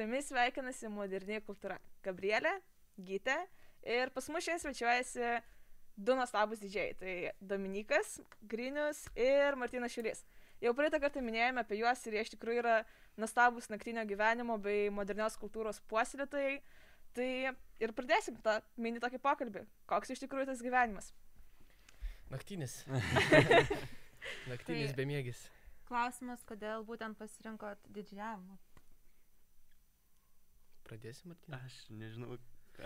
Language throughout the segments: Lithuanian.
Su jumis sveikinasi moderni kultūra. Gabrielė, Gytė ir pas mus šiandien svečiuojasi du nuostabus didžiai. Tai Dominikas, Grinius ir Martinas Šiulys. Jau praeitą kartą minėjome apie juos ir jie iš tikrųjų yra nuostabus naktinio gyvenimo bei modernios kultūros puoselėtojai. Tai ir pradėsim tą mini tokį pokalbį. Koks iš tikrųjų tas gyvenimas? Naktinis. Naktinis Tai- bemiegis. Klausimas, kodėl būtent pasirinkot didžiavimą? Pradėsim, Martinai. Aš nežinau,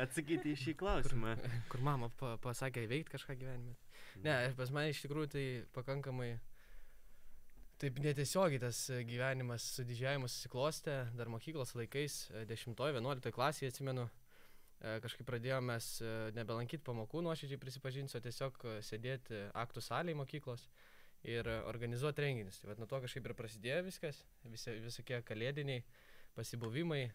atsakyti į šį klausimą. Kur mama pa pasakė veikti kažką gyvenime. Ne, ir pas mane iš tikrųjų tai pakankamai taip netiesiogiai tas e, gyvenimas su didžiavimu susiklostė, dar mokyklos laikais, 10-11 klasėje atsimenu, e, kažkaip pradėjome mes e, nebelankyti pamokų, nuoširdžiai prisipažinsiu, o tiesiog e, sėdėti aktų salėje mokyklos ir e, organizuoti renginius. Tai vat nuo to kažkaip ir prasidėjo viskas, visi, visokie kalėdiniai pasibuvimai,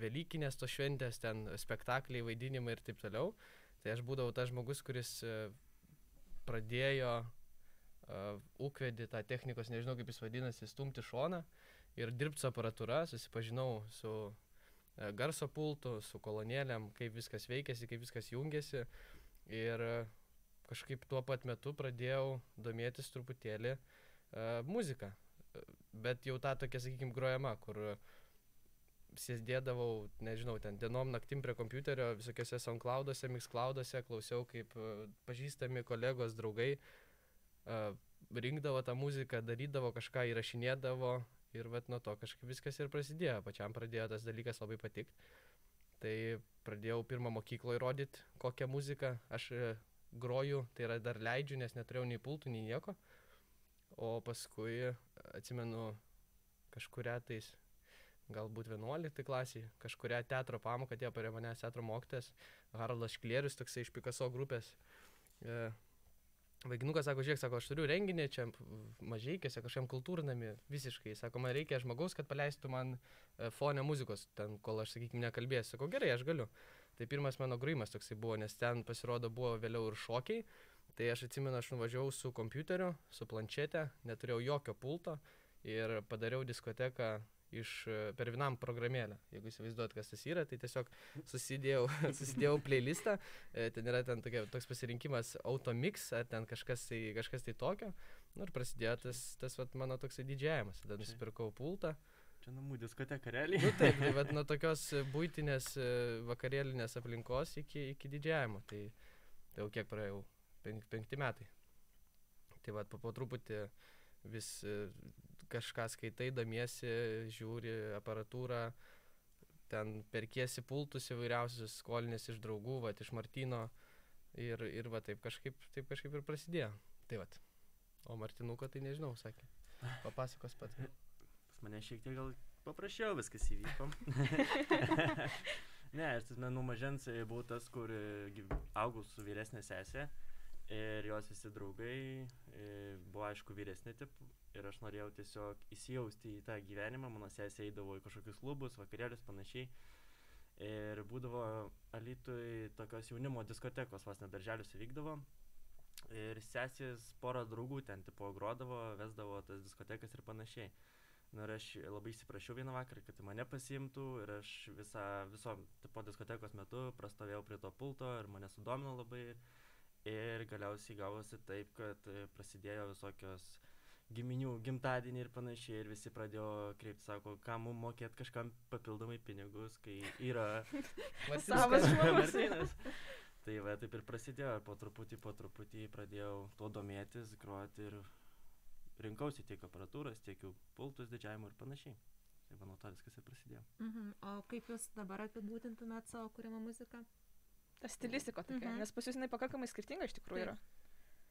Velykinės tos šventės, ten spektakliai, vaidinimai ir taip toliau. Tai aš būdavau tas žmogus, kuris pradėjo uh, ūkvedį tą technikos, nežinau kaip jis vadinasi, stumti šoną ir dirbti su aparatūra, susipažinau su uh, garso pultu, su kolonėlėm, kaip viskas veikiasi, kaip viskas jungiasi. Ir uh, kažkaip tuo pat metu pradėjau domėtis truputėlį uh, muziką. Bet jau tą tokia, sakykime, grojama, kur uh, sėdėdavau, nežinau, ten dienom naktim prie kompiuterio, visokiose SoundCloud'ose, MixCloud'ose, klausiau, kaip uh, pažįstami kolegos, draugai uh, rinkdavo tą muziką, darydavo kažką, įrašinėdavo ir vat nuo to kažkaip viskas ir prasidėjo. Pačiam pradėjo tas dalykas labai patikti. Tai pradėjau pirmą mokykloje rodyti, kokią muziką aš e, groju, tai yra dar leidžiu, nes neturėjau nei pultų, nei nieko. O paskui e, atsimenu kažkuria tais, galbūt 11 klasiai, kažkuria teatro pamoką atėjo prie manęs teatro mokytas, Haraldas Šklėrius, toksai iš Picasso grupės. E, Vaikinukas sako, žiūrėk, sako, aš turiu renginį čia mažieikėse, kažkam kultūrnami, visiškai. Sako, man reikia žmogaus, kad paleistų man e, fonę muzikos, ten, kol aš, sakykime, nekalbėsiu. Sako, gerai, aš galiu. Tai pirmas mano grojimas toksai buvo, nes ten pasirodo buvo vėliau ir šokiai. Tai aš atsimenu, aš nuvažiavau su kompiuteriu, su planšetė, neturėjau jokio pulto ir padariau diskoteką iš, e, per vienam programėlę. Jeigu įsivaizduot, kas tas yra, tai tiesiog susidėjau, susidėjau playlistą, e, ten yra ten tokia, toks pasirinkimas automix, ar ten kažkas tai, kažkas tai tokio. Nu, ir prasidėjo tas, tas vat, mano toksai didžiavimas. Tada nusipirkau pultą. Čia namų diskoteka realiai. Nu taip, tai vat, nuo tokios būtinės e, vakarėlinės aplinkos iki, iki didžiavimo. Tai, tai jau kiek praėjau, penk, penkti metai. Tai vad po, po truputį vis kažką skaitai, domiesi, žiūri aparatūrą, ten perkiesi pultus įvairiausius, skolinės iš draugų, va, iš Martino. Ir, ir va taip kažkaip, taip kažkaip ir prasidėjo. Tai va. O Martinuko tai nežinau, sakė. Papasakos pat. Pas mane šiek tiek gal paprasčiau viskas įvyko. ne, aš tas nuo mažens e, buvau tas, kur e, augau su vyresnė sesė. Ir jos visi draugai e, buvo aišku vyresni tip. Ir aš norėjau tiesiog įsijausti į tą gyvenimą. Mano sesė eidavo į kažkokius klubus, vakarėlius panašiai. Ir būdavo Alitui tokios jaunimo diskotekos, vos net darželiuose vykdavo. Ir sesės porą draugų ten tipo grodavo, vesdavo tas diskotekas ir panašiai. Na ir aš labai įsiprašiau vieną vakarą, kad mane pasimtų ir aš visą, viso tipo diskotekos metu prastovėjau prie to pulto ir mane sudomino labai. Ir galiausiai gavosi taip, kad prasidėjo visokios giminių gimtadieniai ir panašiai ir visi pradėjo kreipti, sako, kam mums mokėti kažkam papildomai pinigus, kai yra Savas žmogus. Tai va, taip ir prasidėjo, po truputį, po truputį pradėjau tuo domėtis, groti ir rinkausi tiek aparatūras, tiek jų pultus didžiavimo ir panašiai. Tai nuo to viskas ir prasidėjo. Mhm. O kaip jūs dabar apibūdintumėt savo kūrimą muziką? Ta stilistika tokia, Mhm. nes pas jūs jinai pakankamai skirtinga iš tikrųjų yra.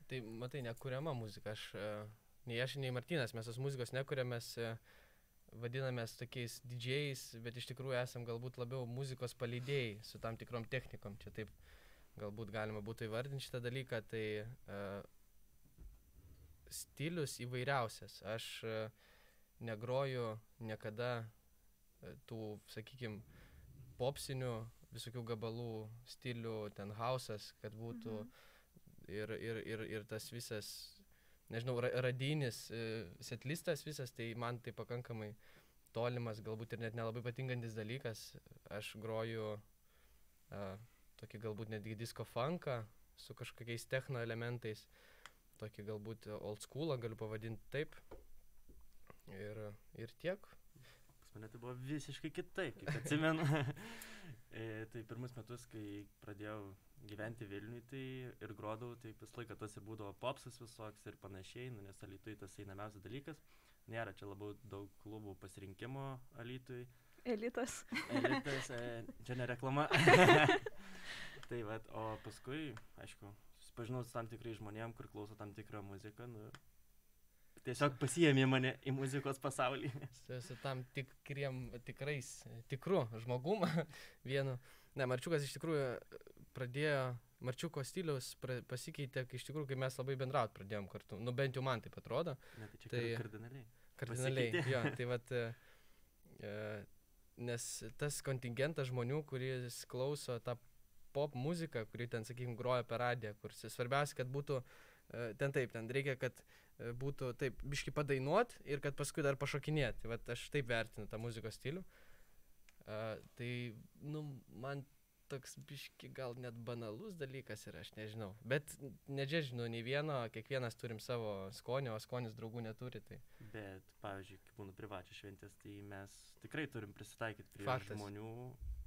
Tai matai, nekuriama muzika. Aš, e, nei aš, nei Martinas, mes tos muzikos nekuriame, mes e, vadinamės tokiais didžiais, bet iš tikrųjų esam galbūt labiau muzikos palydėjai su tam tikrom technikom. Čia taip galbūt galima būtų įvardinti šitą dalyką. Tai uh, stilius įvairiausias. Aš uh, negroju niekada e, tų, sakykime, popsinių visokių gabalų, stilių, ten hausas, kad būtų Mhm. ir, ir, ir, ir tas visas, nežinau, ra- radinis e, setlistas visas, tai man tai pakankamai tolimas, galbūt ir net nelabai patinkantis dalykas. Aš groju uh, tokį galbūt netgi disco funką su kažkokiais techno elementais, tokį galbūt old schoolą galiu pavadinti taip. Ir, ir tiek. Pas mane tai buvo visiškai kitaip, kaip atsimenu. e, tai pirmus metus, kai pradėjau gyventi Vilniui, tai ir grodavau, tai visą laiką tas ir būdavo popsas visoks ir panašiai, nu, nes Alitui tas einamiausias dalykas. Nėra čia labai daug klubų pasirinkimo Alitui. Elitas. Elitas, e, čia ne reklama. tai vad, o paskui, aišku, susipažinau su tam tikrai žmonėm, kur klauso tam tikrą muziką, nu, tiesiog pasijėmė mane į muzikos pasaulį. Su, su tam tikriem, tikrais, tikru žmogum vienu. Ne, Marčiukas iš tikrųjų pradėjo, Marčiuko stilius pra, pasikeitė, kai iš tikrųjų, kai mes labai bendraut pradėjom kartu. Nu bent jau man taip atrodo. Ne, tai čia Tai- kardinaliai. Kardinaliai. Pasikeitė. Jo, tai vat, e, nes tas kontingentas žmonių, kuris klauso tą pop muziką, kuri ten, sakykime, groja per radiją, kur svarbiausia, kad būtų e, ten taip, ten reikia, kad e, būtų taip biški padainuot ir kad paskui dar pašokinėti. Vat aš taip vertinu tą muzikos stilių. Uh, tai, nu, man toks biški gal net banalus dalykas ir aš nežinau. Bet nedžežinu nei vieno, kiekvienas turim savo skonį, o skonis draugų neturi. Tai Bet, pavyzdžiui, kai būna privačios šventės, tai mes tikrai turim prisitaikyti prie Faktas. žmonių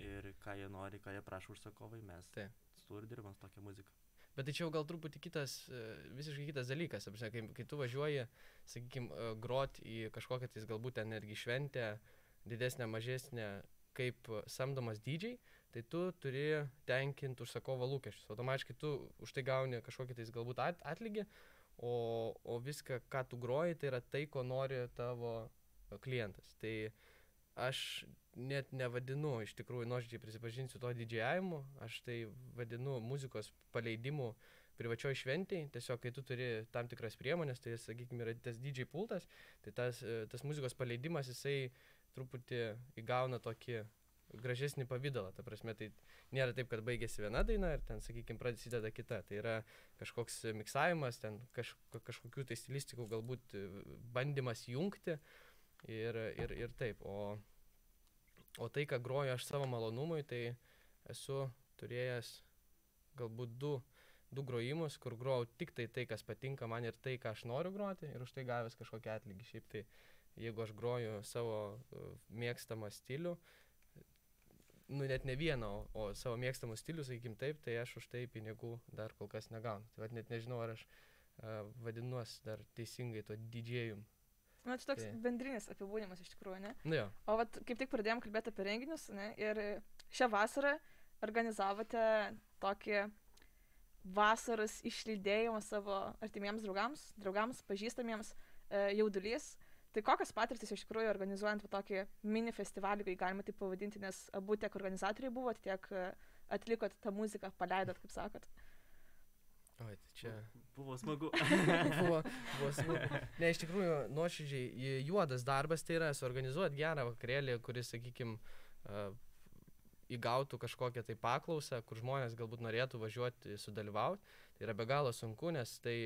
ir ką jie nori, ką jie prašo užsakovai, mes Taip. su tuo ir dirbam su tokia muzika. Bet tai čia jau gal truputį kitas, e, visiškai kitas dalykas. Apsne, kai, kai tu važiuoji, sakykime, grot į kažkokią tais galbūt ten netgi šventę, didesnę, mažesnę, kaip samdomas dydžiai, tai tu turi tenkinti užsakovo lūkesčius. Automatiškai tu už tai gauni kažkokį tais galbūt at, atlygį, o, o viską, ką tu groji, tai yra tai, ko nori tavo klientas. Tai aš net nevadinu, iš tikrųjų, nuoširdžiai prisipažinsiu to didžiavimu, aš tai vadinu muzikos paleidimu privačioj šventėj, tiesiog kai tu turi tam tikras priemonės, tai sakykime yra tas didžiai pultas, tai tas, e, tas muzikos paleidimas jisai truputį įgauna tokį gražesnį pavydalą, ta prasme, tai nėra taip, kad baigėsi viena daina ir ten, sakykime, prasideda kita, tai yra kažkoks miksavimas, ten kaž, kažkokių tai stilistikų galbūt e, bandymas jungti ir, ir, ir taip, o, o tai, ką groju aš savo malonumui, tai esu turėjęs galbūt du, du grojimus, kur grojau tik tai tai, kas patinka man ir tai, ką aš noriu groti ir už tai gavęs kažkokį atlygį. Šiaip tai, jeigu aš groju savo uh, mėgstamą stilių, nu net ne vieną, o, o savo mėgstamą stilių, sakykim taip, tai aš už tai pinigų dar kol kas negaunu. Tai vad net nežinau, ar aš uh, vadinuosi dar teisingai to didžėjum. Na, čia toks Tai- bendrinis apibūdinimas iš tikrųjų, ne? Nu jo, O vat, kaip tik pradėjom kalbėti apie renginius, ne? Ir šią vasarą organizavote tokį vasaros išlydėjimą savo artimiems draugams, draugams, pažįstamiems e, jaudulys. Tai kokios patirtis iš tikrųjų organizuojant va tokį mini festivalį, jei galima taip pavadinti, nes abu tiek organizatoriai buvot, tiek e, atlikot tą muziką, paleidot, kaip sakot. oi, tai čia. Buvo smagu. buvo, buvo smagu. Ne, iš tikrųjų, nuoširdžiai, ju- juodas darbas tai yra suorganizuoti gerą vakarėlį, kuris, sakykime, įgautų kažkokią tai paklausą, kur žmonės galbūt norėtų važiuoti, sudalyvauti. Tai yra be galo sunku, nes tai,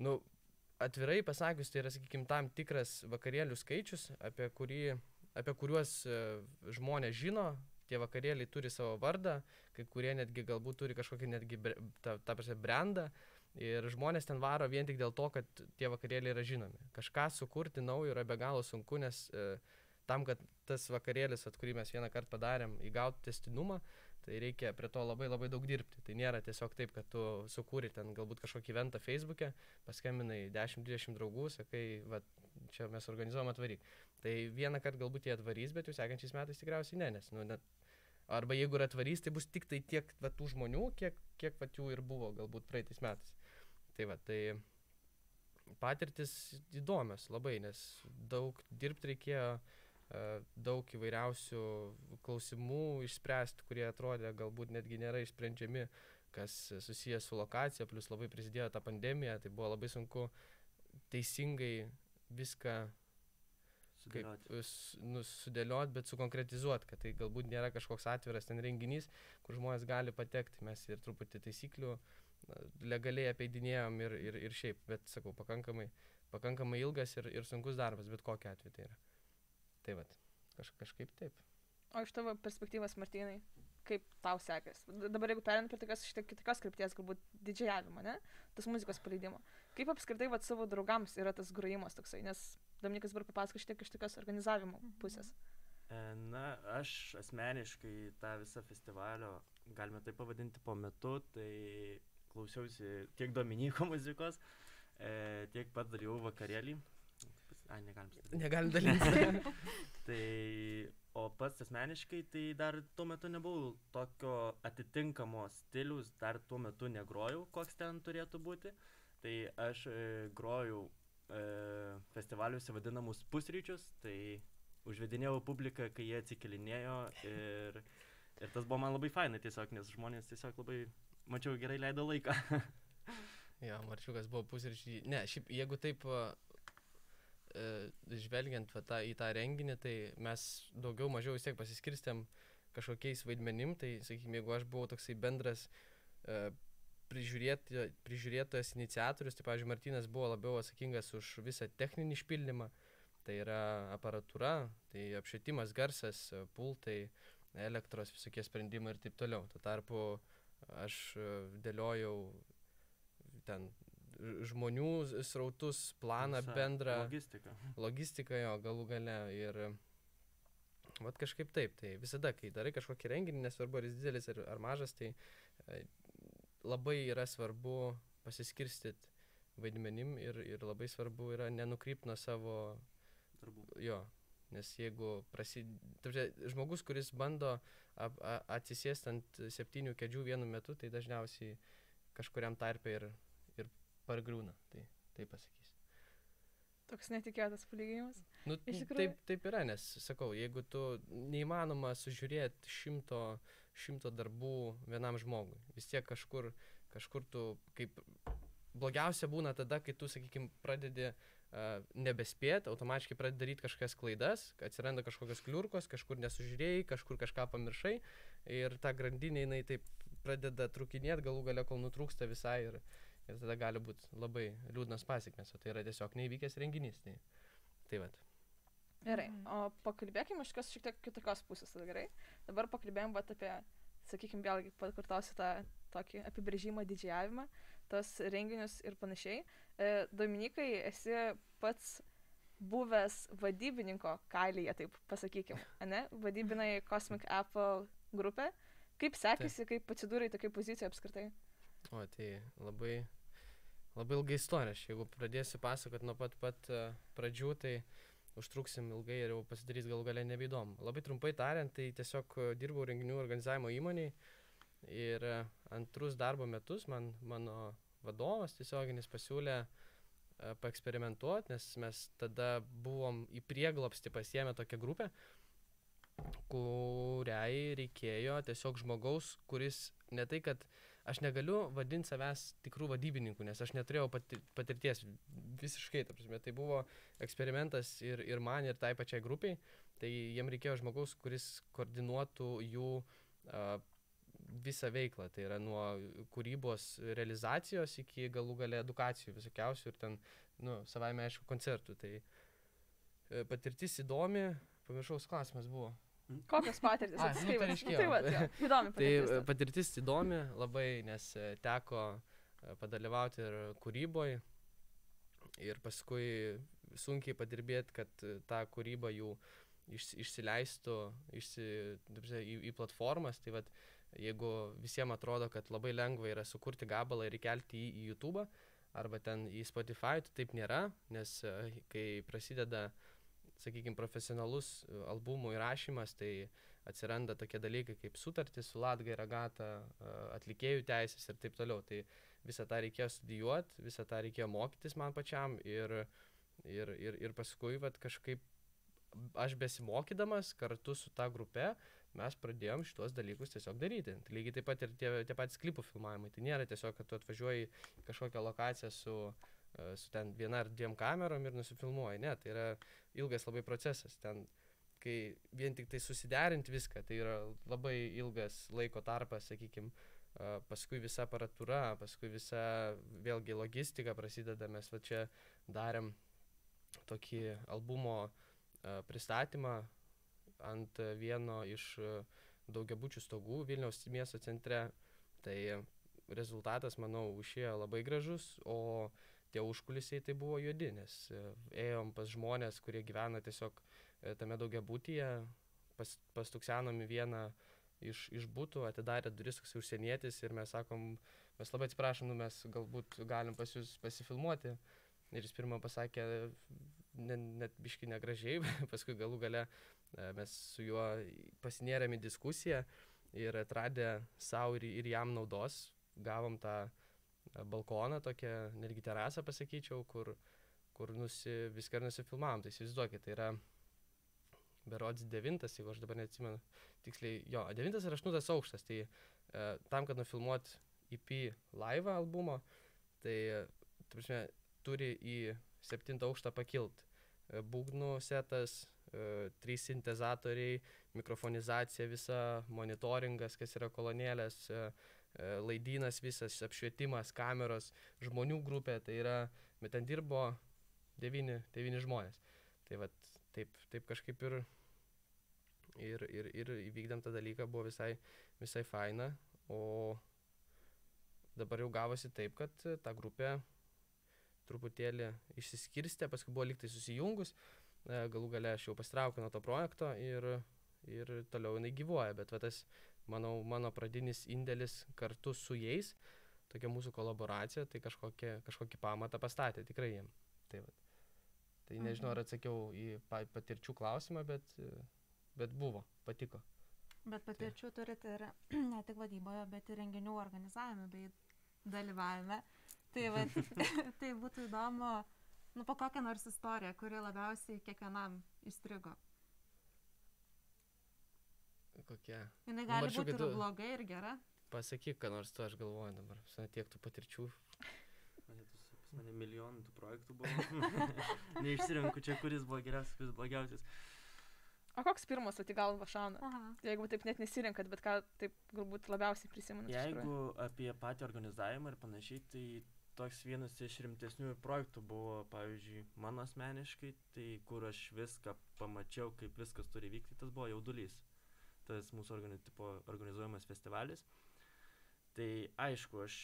nu, atvirai pasakius, tai yra, sakykime, tam tikras vakarėlių skaičius, apie, kurį, apie kuriuos e, žmonės žino, tie vakarėliai turi savo vardą, kai kurie netgi galbūt turi kažkokį netgi, ta, ta prasme, brandą. Ir žmonės ten varo vien tik dėl to, kad tie vakarėliai yra žinomi. Kažką sukurti naujo yra be galo sunku, nes e, tam, kad tas vakarėlis, at kurį mes vieną kartą padarėm, įgautų testinumą, tai reikia prie to labai labai daug dirbti. Tai nėra tiesiog taip, kad tu sukūri ten galbūt kažkokį eventą Facebook'e, paskambinai 10-20 draugų, sakai, va, čia mes organizuojam atvaryk. Tai vieną kartą galbūt jie atvarys, bet jau sekančiais metais tikriausiai ne, nes, nu, net, arba jeigu ir atvarys, tai bus tik tai tiek va, tų žmonių, kiek, kiek va, jų ir buvo galbūt praeitais metais. Tai va, tai patirtis įdomios labai, nes daug dirbti reikėjo, e, daug įvairiausių klausimų išspręsti, kurie atrodė galbūt netgi nėra išsprendžiami, kas susijęs su lokacija, plus labai prisidėjo ta pandemija, tai buvo labai sunku teisingai viską kaip Sudėlioti. s- nu, sudėliot, bet sukonkretizuot, kad tai galbūt nėra kažkoks atviras ten renginys, kur žmonės gali patekti. Mes ir truputį taisyklių na, legaliai apeidinėjom ir, ir, ir šiaip, bet sakau, pakankamai, pakankamai ilgas ir, ir sunkus darbas, bet kokiu atveju tai yra. Tai vad, kaž, kažkaip taip. O iš tavo perspektyvos, Martynai, kaip tau sekasi? Dabar jeigu perint prie tokios šiek tiek kitokios krypties, galbūt didžiavimo, ne? Tas muzikos paleidimo. Kaip apskritai vat, savo draugams yra tas grojimas toksai, nes Dominikas dabar papasako šiek tiek iš tokios organizavimo pusės. E, Na, aš asmeniškai tą visą festivalio, galime tai pavadinti po metu, tai klausiausi tiek Dominyko muzikos, e, tiek pats dariau vakarėlį. Ai, negalim sakyti. Negalim dalinti. Tai, o pats asmeniškai, tai dar tuo metu nebuvau tokio atitinkamo stilius, dar tuo metu negrojau, koks ten turėtų būti. Tai aš e, grojau festivaliuose vadinamus pusryčius, tai užvedinėjau publiką, kai jie atsikelinėjo ir, ir tas buvo man labai faina tiesiog, nes žmonės tiesiog labai, mačiau, gerai leido laiką. Jo, Marčiukas buvo pusryčiai. Ne, šiaip jeigu taip e, žvelgiant va, tą, į tą renginį, tai mes daugiau mažiau vis tiek pasiskirstėm kažkokiais vaidmenim. Tai, sakykime, jeigu aš buvau toksai bendras e, prižiūrėti, prižiūrėtojas iniciatorius, tai, pavyzdžiui, Martinas buvo labiau atsakingas už visą techninį išpildymą. Tai yra aparatūra, tai apšvietimas, garsas, e, pultai, elektros visokie sprendimai ir taip toliau. Tuo tarpu aš e, dėliojau ten žmonių srautus, planą Visa bendrą, Logistika. logistiką jo galų gale ir vat kažkaip taip, tai visada, kai darai kažkokį renginį, nesvarbu ar jis didelis ar, ar mažas, tai e, labai yra svarbu pasiskirstyti vaidmenim ir, ir labai svarbu yra nenukrypti nuo savo Darbų. jo. Nes jeigu prasideda, žmogus, kuris bando ap, a, atsisėsti ant septynių kėdžių vienu metu, tai dažniausiai kažkuriam tarpe ir, ir pargrūna. Tai taip pasakysiu. Toks netikėtas palyginimas. Nu, taip, taip yra, nes, sakau, jeigu tu neįmanoma sužiūrėti šimto, šimto darbų vienam žmogui, vis tiek kažkur, kažkur tu, kaip blogiausia būna tada, kai tu, sakykime, pradedi uh, nebespėti, automatiškai pradedi daryti kažkokias klaidas, atsiranda kažkokios kliurkos, kažkur nesužiūrėjai, kažkur kažką pamiršai ir ta grandinė jinai taip pradeda trukinėti galų gale, kol nutrūksta visai ir, ir tada gali būti labai liūdnas pasiekmes, o tai yra tiesiog neįvykęs renginys. Tai, tai vat. Gerai, Mhm. o pakalbėkime iš kas šiek tiek kitokios pusės, tada gerai. Dabar pakalbėjom vat apie, sakykime, vėlgi pakartosiu tą tokį apibrėžimą didžiavimą, tos renginius ir panašiai. E, Dominikai, esi pats buvęs vadybininko kailyje, taip pasakykime, ne? Vadybinai Cosmic Apple grupę. Kaip sekėsi, kaip atsidūrai tokiai pozicijoje apskritai? O tai labai, labai ilga istorija. Aš jeigu pradėsiu pasakoti nuo pat pat e, pradžių, tai užtruksim ilgai ir jau pasidarys gal galę nebeįdomu. Labai trumpai tariant, tai tiesiog e, dirbau renginių organizavimo įmoniai ir e, antrus darbo metus man mano vadovas tiesioginis pasiūlė paeksperimentuoti, nes mes tada buvom į prieglopstį pasiemę tokią grupę, kuriai reikėjo tiesiog žmogaus, kuris ne tai, kad aš negaliu vadinti savęs tikrų vadybininkų, nes aš neturėjau pati, patirties visiškai, ta prasme, tai buvo eksperimentas ir, ir man, ir tai pačiai grupiai, tai jiem reikėjo žmogaus, kuris koordinuotų jų a, visą veiklą, tai yra nuo kūrybos realizacijos iki galų gale edukacijų visokiausių ir ten, nu, savaime aišku, koncertų. Tai e, patirtis įdomi, pamiršau, klausimas buvo. Kokios patirtis? Ai, nu, Atsiskaityk. pareiškėjau. tai va, jo, įdomi Tai patirtis. e, patirtis įdomi labai, nes e, teko e, padalyvauti ir kūryboje ir paskui sunkiai padirbėti, kad tą kūrybą jų iš, išsileistų išsi, į, į platformas. Tai vat, jeigu visiems atrodo, kad labai lengva yra sukurti gabalą ir įkelti jį į YouTube arba ten į Spotify, tai taip nėra, nes kai prasideda, sakykime, profesionalus e, albumų įrašymas, tai atsiranda tokie dalykai kaip sutartys su Latgai, Ragata, a, atlikėjų teisės ir taip toliau. Tai visą tą reikėjo studijuoti, visą tą reikėjo mokytis man pačiam ir, ir, ir, ir paskui vat, kažkaip aš besimokydamas kartu su ta grupe mes pradėjom šitos dalykus tiesiog daryti. Tai lygiai taip pat ir tie, tie patys klipų filmavimai. Tai nėra tiesiog, kad tu atvažiuoji kažkokią lokaciją su, e, su ten viena ar dviem kamerom ir nusifilmuoji. Ne, tai yra ilgas labai procesas. Ten kai vien tik tai susiderinti viską, tai yra labai ilgas laiko tarpas, sakykime, paskui visa aparatūra, paskui visa vėlgi logistika prasideda, mes va čia darėm tokį albumo e, pristatymą ant e, vieno iš e, daugiabučių stogų Vilniaus miesto centre. Tai rezultatas, manau, išėjo labai gražus, o tie užkulisiai tai buvo juodi, nes e, ėjom pas žmonės, kurie gyvena tiesiog e, tame daugiabutyje, pas, pastuksenom į vieną iš, iš būtų, atidarė duris toks užsienietis ir mes sakom, mes labai atsiprašom, nu, mes galbūt galim pas jūs pasifilmuoti. Ir jis pirmą pasakė, ne, net biški negražiai, paskui galų gale e, mes su juo pasinėrėm į diskusiją ir atradę savo ir, ir jam naudos, gavom tą balkoną, tokią netgi terasą pasakyčiau, kur, kur nusi, viską nusifilmavom. Tai įsivaizduokit, tai yra berods devintas, jeigu aš dabar neatsimenu tiksliai, jo, devintas ir aštuntas aukštas. Tai e, tam, kad nufilmuot EP live albumo, tai, prasme, turi į septintą aukštą pakilt. E, būgnų setas, e, trys sintezatoriai, mikrofonizacija visa, monitoringas, kas yra kolonėlės, e, e, laidynas visas, apšvietimas, kameros, žmonių grupė, tai yra, bet ten dirbo devyni, devyni žmonės. Tai vat, taip, taip kažkaip ir, ir, ir, ir įvykdėm tą dalyką, buvo visai, visai faina, o dabar jau gavosi taip, kad e, ta grupė truputėlį išsiskirstė, paskui buvo liktai susijungus, e, galų gale aš jau pastraukiau nuo to projekto ir, ir toliau jinai gyvuoja, bet va, tas, manau, mano pradinis indėlis kartu su jais, tokia mūsų kolaboracija, tai kažkokie, kažkokį pamatą pastatė tikrai jiem. Tai, va. tai nežinau, ar atsakiau į pa, patirčių klausimą, bet, bet buvo, patiko. Bet patirčių turite ir ne tik vadyboje, bet ir renginių organizavime bei dalyvavime. Tai, va, tai būtų įdomu, nu, po kokią nors istoriją, kuri labiausiai kiekvienam įstrigo. Kokia. Jinai gali mačiau, būti kad ir tu- blogai, ir gera. Pasakyk, ką nors tu aš galvoju dabar. Su tiek tų patirčių. Pas mane milijonų tų projektų buvo. Neišsirenku čia, kuris buvo geriausias, kuris blogiausias. O koks pirmas ati galva šauna? Aha. Jeigu taip net nesirinkat, bet ką taip galbūt labiausiai prisimenat. iš tikrųjų. Jeigu apie patį organizavimą ir panašiai, tai toks vienas iš rimtesnių projektų buvo, pavyzdžiui, mano asmeniškai, tai kur aš viską pamačiau, kaip viskas turi vykti, tas buvo jaudulys. Tas mūsų organi tipo, organizuojamas festivalis. Tai aišku, aš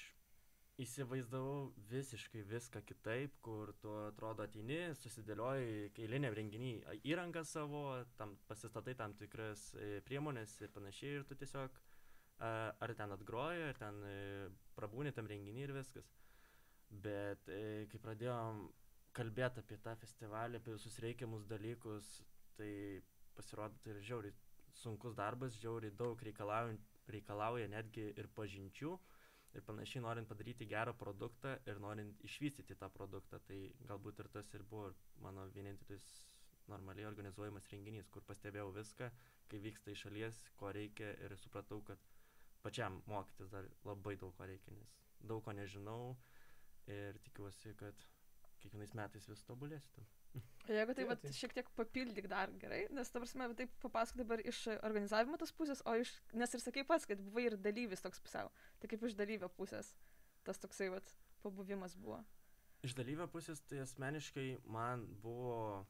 įsivaizdavau visiškai viską kitaip, kur tu atrodo ateini, susidėlioji eiliniam renginiui įrangą savo, tam pasistatai tam tikras e, priemonės ir panašiai ir tu tiesiog ar ten atgroji, ar ten e, prabūni tam renginiui ir viskas. Bet e, kai pradėjom kalbėti apie tą festivalį, apie visus reikiamus dalykus, tai pasirodo tai yra žiauriai sunkus darbas, žiauriai daug reikalauja, reikalauja netgi ir pažinčių ir panašiai norint padaryti gerą produktą ir norint išvystyti tą produktą. Tai galbūt ir tas ir buvo mano vienintelis normaliai organizuojamas renginys, kur pastebėjau viską, kai vyksta iš šalies, ko reikia ir supratau, kad pačiam mokytis dar labai daug ko reikia, nes daug ko nežinau ir tikiuosi, kad kiekvienais metais vis tobulėsiu. Jeigu tai, vat, tai- šiek tiek papildyk dar gerai, nes ta prasme, taip papasakok dabar iš organizavimo tos pusės, o iš, nes ir sakai pats, kad buvai ir dalyvis toks pusiau. Tai kaip iš dalyvio pusės tas toksai, vat, pabuvimas buvo. Iš dalyvio pusės tai asmeniškai man buvo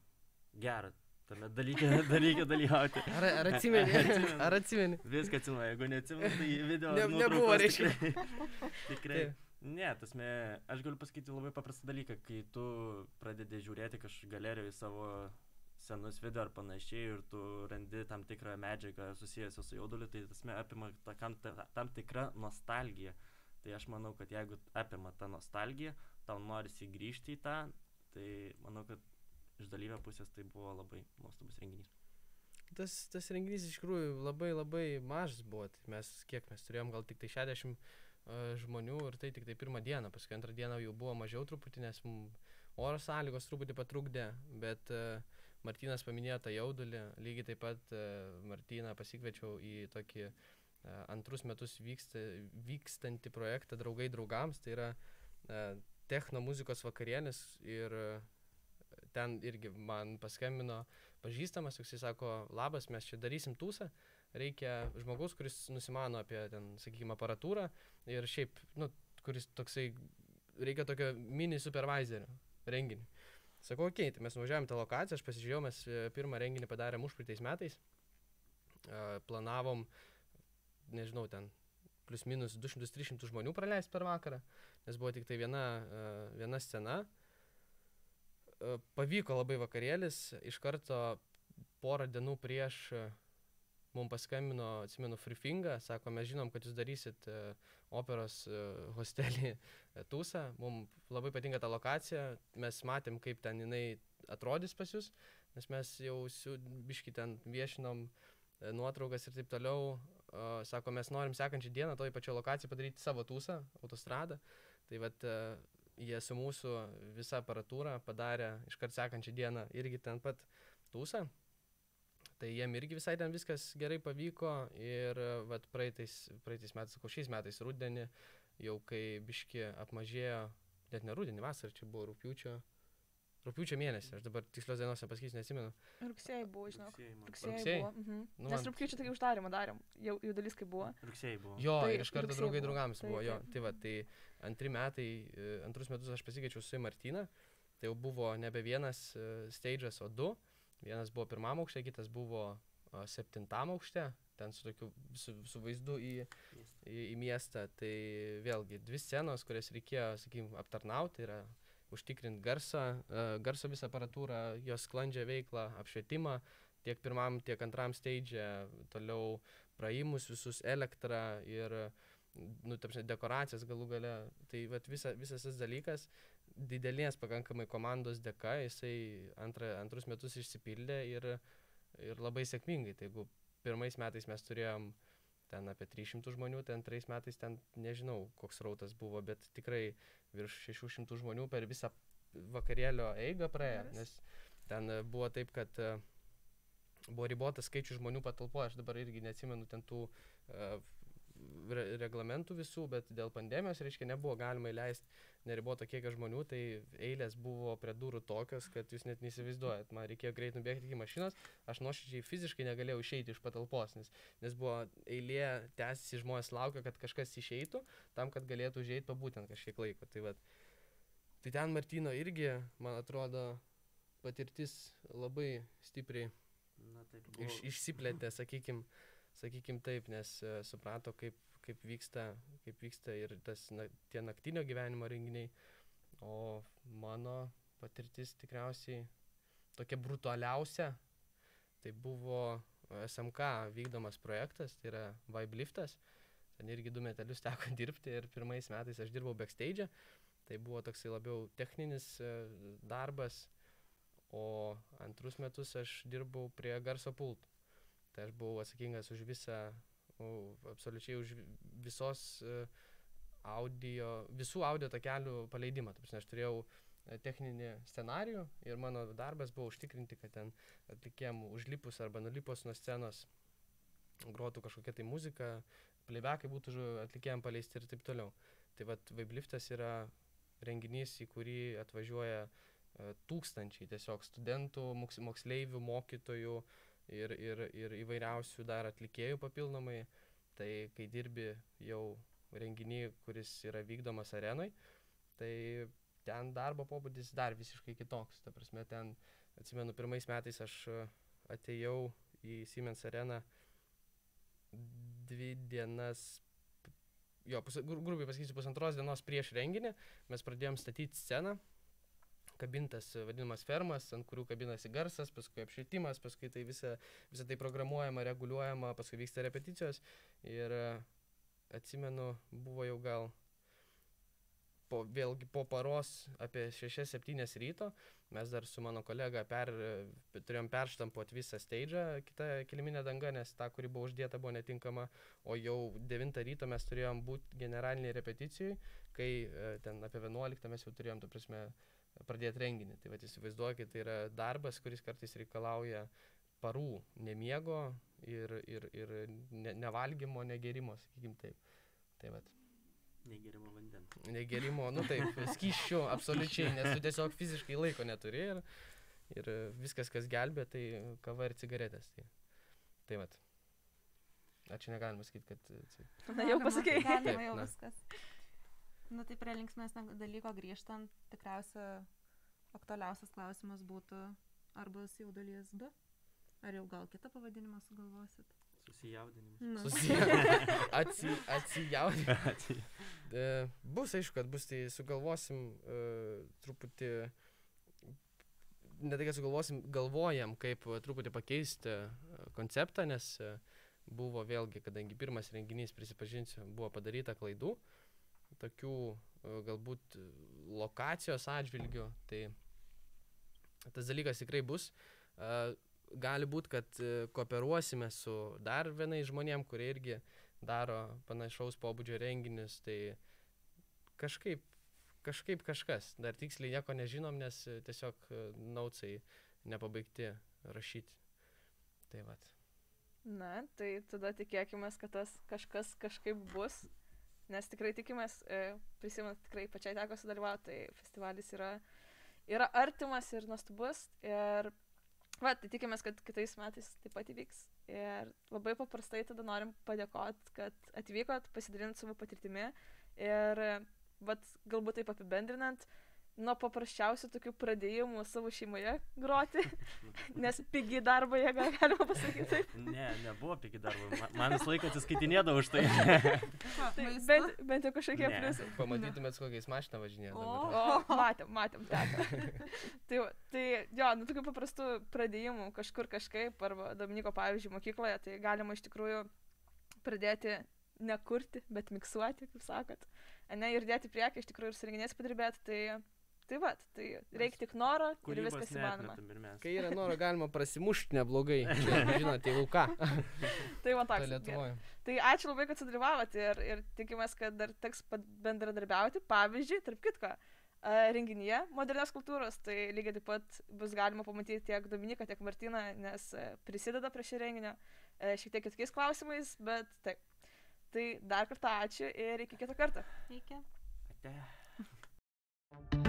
gera tame dalyke, dalyke dalyvauti. Ar, ar atsimeni? Ar atsimeni? Viską atsimenu, jeigu neatsimenu, tai video. Ne- nebuvo, reiškia. Tikrai. tikrai. Taip. Ne, tasme, aš galiu pasakyti labai paprastą dalyką, kai tu pradedi žiūrėti kažkokių galerijų savo senus video ar panašiai ir tu randi tam tikrą medžiagą susijusią su jauduliu, tai tasme apima ta, kam, ta, tam tikrą nostalgiją. Tai aš manau, kad jeigu apima tą nostalgiją, tau norisi grįžti į tą, tai manau, kad iš dalyvio pusės tai buvo labai nuostabus renginys. Tas, tas renginys iš tikrųjų labai labai mažas buvo. Tai mes kiek mes turėjom gal tik tai 60 uh, žmonių ir tai tik tai pirmą dieną. Paskui antrą dieną jau buvo mažiau truputį, nes oro sąlygos truputį patrukdė. Bet uh, Martinas paminėjo tą jaudulį. Lygiai taip pat uh, Martiną pasikviečiau į tokį uh, antrus metus vyksta, vykstantį projektą Draugai draugams. Tai yra uh, techno muzikos vakarienis ir uh, ten irgi man paskambino pažįstamas, toks jis sako, labas, mes čia darysim tūsą, reikia žmogaus, kuris nusimano apie ten, sakykime, aparatūrą ir šiaip, nu, kuris toksai, reikia tokio mini supervisorio renginį. Sakau, okei, okay, tai mes nuvažiavome tą lokaciją, aš pasižiūrėjau, mes e, pirmą renginį padarėm užpraeitais metais. E, Planavom, nežinau, ten plius minus 200-300 žmonių praleisti per vakarą, nes buvo tik tai viena, e, viena scena. Pavyko labai vakarėlis, iš karto porą dienų prieš mums paskambino, atsimenu, Freefinga, sako, mes žinom, kad jūs darysit e, operos e, hostelį e, Tūsą, mums labai patinka ta lokacija, mes matėm, kaip ten jinai atrodys pas jūs, nes mes jau biški ten viešinom nuotraukas ir taip toliau. Sako, mes norim sekančią dieną toj pačioj lokacijai padaryti savo tūsą, autostradą. Tai vad jie su mūsų visa aparatūra padarė iškart sekančią dieną irgi ten pat tūsą. Tai jiem irgi visai ten viskas gerai pavyko ir vat, praeitais, praeitais metais, sakau, šiais metais rudenį, jau kai biški apmažėjo, net ne rudenį, vasarą čia buvo rūpiučio, rūpiučio mėnesį, aš dabar tikslios dienos nepasakysiu, nesimenu. Rugsėjai buvo, žinau. Rugsėjai, buvo. Mhm. Nu, Nes man- rūpiučio tik uždarimą darėm. Jau, jau dalis kaip buvo. Rugsėjai buvo. Jo, Tai ir iš karto draugai buvo. draugams Taip, buvo, jo. Tai va, tai antri metai, e, antrus metus aš pasikeičiau su Martina, tai jau buvo nebe vienas e, stage'as, o du. Vienas buvo pirmam aukšte, kitas buvo septintam aukšte, ten su tokiu, su, su vaizdu į, į, į miestą. Tai vėlgi dvi scenos, kurias reikėjo, sakykime, aptarnauti, yra užtikrinti garsą, garso visą aparatūrą, jos sklandžią veiklą, apšvietimą tiek pirmam, tiek antram stage, toliau praėjimus visus, elektrą ir, nu, tapšne, dekoracijas galų gale. Tai vat, visa, visas tas dalykas didelės pakankamai komandos dėka, jisai antra, antrus metus išsipildė ir, ir labai sėkmingai. Tai jeigu pirmais metais mes turėjom ten apie 300 žmonių, ten antrais metais ten nežinau, koks rautas buvo, bet tikrai virš 600 žmonių per visą vakarėlio eigą praėjo, nes ten e, buvo taip, kad e, buvo ribotas skaičius žmonių patalpoje, aš dabar irgi neatsimenu ten tų uh, re reglamentų visų, bet dėl pandemijos, reiškia, nebuvo galima įleisti neriboto kiekio žmonių, tai eilės buvo prie durų tokios, kad jūs net neįsivaizduojat, man reikėjo greit nubėgti iki mašinos, aš nuoširdžiai fiziškai negalėjau išeiti iš patalpos, nes, nes buvo eilė tęsiasi, žmonės laukia, kad kažkas išeitų, tam, kad galėtų užeiti pabūtent kažkiek laiko. Tai, vat, tai ten Martino irgi, man atrodo, patirtis labai stipriai Na taip. Buvo, iš, išsiplėtė, sakykim, sakykim taip, nes uh, suprato, kaip, kaip, vyksta, kaip vyksta ir tas, na, tie naktinio gyvenimo renginiai. O mano patirtis tikriausiai tokia brutaliausia, tai buvo SMK vykdomas projektas, tai yra Vibe Liftas. Ten irgi du metalius teko dirbti ir pirmais metais aš dirbau backstage. Tai buvo toksai labiau techninis e, darbas, o antrus metus aš dirbau prie garso pultų. Tai aš buvau atsakingas už visą, u, absoliučiai už vi- visos e, audio, visų audio takelių paleidimą. Ta prasme, aš turėjau e, techninį scenarijų ir mano darbas buvo užtikrinti, kad ten atlikėm užlipus arba nulipus nuo scenos grotų kažkokia tai muzika, playbacky būtų atlikėjam paleisti ir taip toliau. Tai vad Vaibliftas yra renginys, į kurį atvažiuoja e, tūkstančiai tiesiog studentų, moks- moksleivių, mokytojų ir, ir, ir įvairiausių dar atlikėjų papildomai. Tai kai dirbi jau renginį, kuris yra vykdomas arenui, tai ten darbo pobūdis dar visiškai kitoks. Ta prasme, ten, atsimenu, pirmais metais aš e, atėjau į Siemens areną dvi dienas, jo, pus, gru- grubiai pasakysiu, pusantros dienos prieš renginį mes pradėjom statyti sceną, kabintas e, vadinamas fermas, ant kurių kabinasi garsas, paskui apšvietimas, paskui tai visa, visa tai programuojama, reguliuojama, paskui vyksta repeticijos. Ir e, atsimenu, buvo jau gal po, vėlgi po paros apie 6-7 ryto, mes dar su mano kolega per, e, turėjom perštampuoti visą stage, kitą kiliminę dangą, nes ta, kuri buvo uždėta, buvo netinkama, o jau 9 ryto mes turėjom būti generaliniai repeticijai, kai ten apie 11 mes jau turėjom, tu prasme, pradėti renginį. Tai vad įsivaizduokit, tai yra darbas, kuris kartais reikalauja parų nemiego ir, ir, ir ne, nevalgymo, negerimo, sakykim taip. Tai vad, Negerimo vandens. negerimo, nu taip, skyščių, absoliučiai, nes tu tiesiog fiziškai laiko neturi ir, ir viskas, kas gelbė, tai kava ir cigaretės. Tai, tai vad. Ačiū negalima sakyti, kad... Na, jau pasakei. Galima jau na. viskas. Na tai prie linksmėsnio dalyko grįžtant, tikriausia aktualiausias klausimas būtų, ar bus jau dalies 2? Ar jau gal kitą pavadinimą sugalvosit? Susijaudinimas. Nu. Susiję. Atsi, atsijaudinti. E, bus aišku, kad bus, tai sugalvosim e, truputį, ne tai, kad sugalvosim, galvojam, kaip e, truputį pakeisti e, konceptą, nes e, buvo vėlgi, kadangi pirmas renginys, prisipažinsiu, buvo padaryta klaidų, tokių e, galbūt e, lokacijos atžvilgių, tai tas dalykas tikrai bus. E, gali būti, kad kooperuosime su dar vienais žmonėm, kurie irgi daro panašaus pobūdžio renginius, tai kažkaip, kažkaip kažkas, dar tiksliai nieko nežinom, nes tiesiog naucai nepabaigti rašyti. Tai vad. Na, tai tada tikėkime, kad tas kažkas kažkaip bus, nes tikrai tikimės, e, prisimint, tikrai pačiai teko sudalyvauti, tai festivalis yra, yra artimas ir nuostabus. Ir, va, tai tikimės, kad kitais metais taip pat įvyks. Ir labai paprastai tada norim padėkoti, kad atvykot, pasidalinant savo patirtimi. Ir, va, galbūt taip apibendrinant, nuo paprasčiausių tokių pradėjimų savo šeimoje groti, nes pigiai darbo jėga, galima pasakyti taip. Ne, nebuvo pigi darbo. Ma- Man visą laiką atsiskaitinėdavo už tai. Tai bent, bent jau kažkokie pliusai. Pamatytumėt, su kokiais mašina važinėja. O. O, matėm, matėm, tai, tai jo, nu tokių paprastų pradėjimų kažkur kažkaip, arba Dominiko pavyzdžiui mokykloje, tai galima iš tikrųjų pradėti nekurti, bet miksuoti, kaip sakot. Ne, ir dėti priekį, iš tikrųjų ir surenginės padirbėti, tai, tai va, tai reikia tik noro ir viskas įmanoma. Kai yra noro, galima prasimušti neblogai. Žinote, jau ką. Tai va Tai toks. Lietuvoje. Tai ačiū labai, kad sudalyvavote ir, ir tikimės, kad dar teks bendradarbiauti. Pavyzdžiui, tarp kitko, a, renginyje modernios kultūros, tai lygiai taip pat bus galima pamatyti tiek Dominiką, tiek Martiną, nes prisideda prie šio renginio šiek tiek kitokiais klausimais, bet taip. Tai dar kartą ačiū ir iki kito karto. Iki. Ate.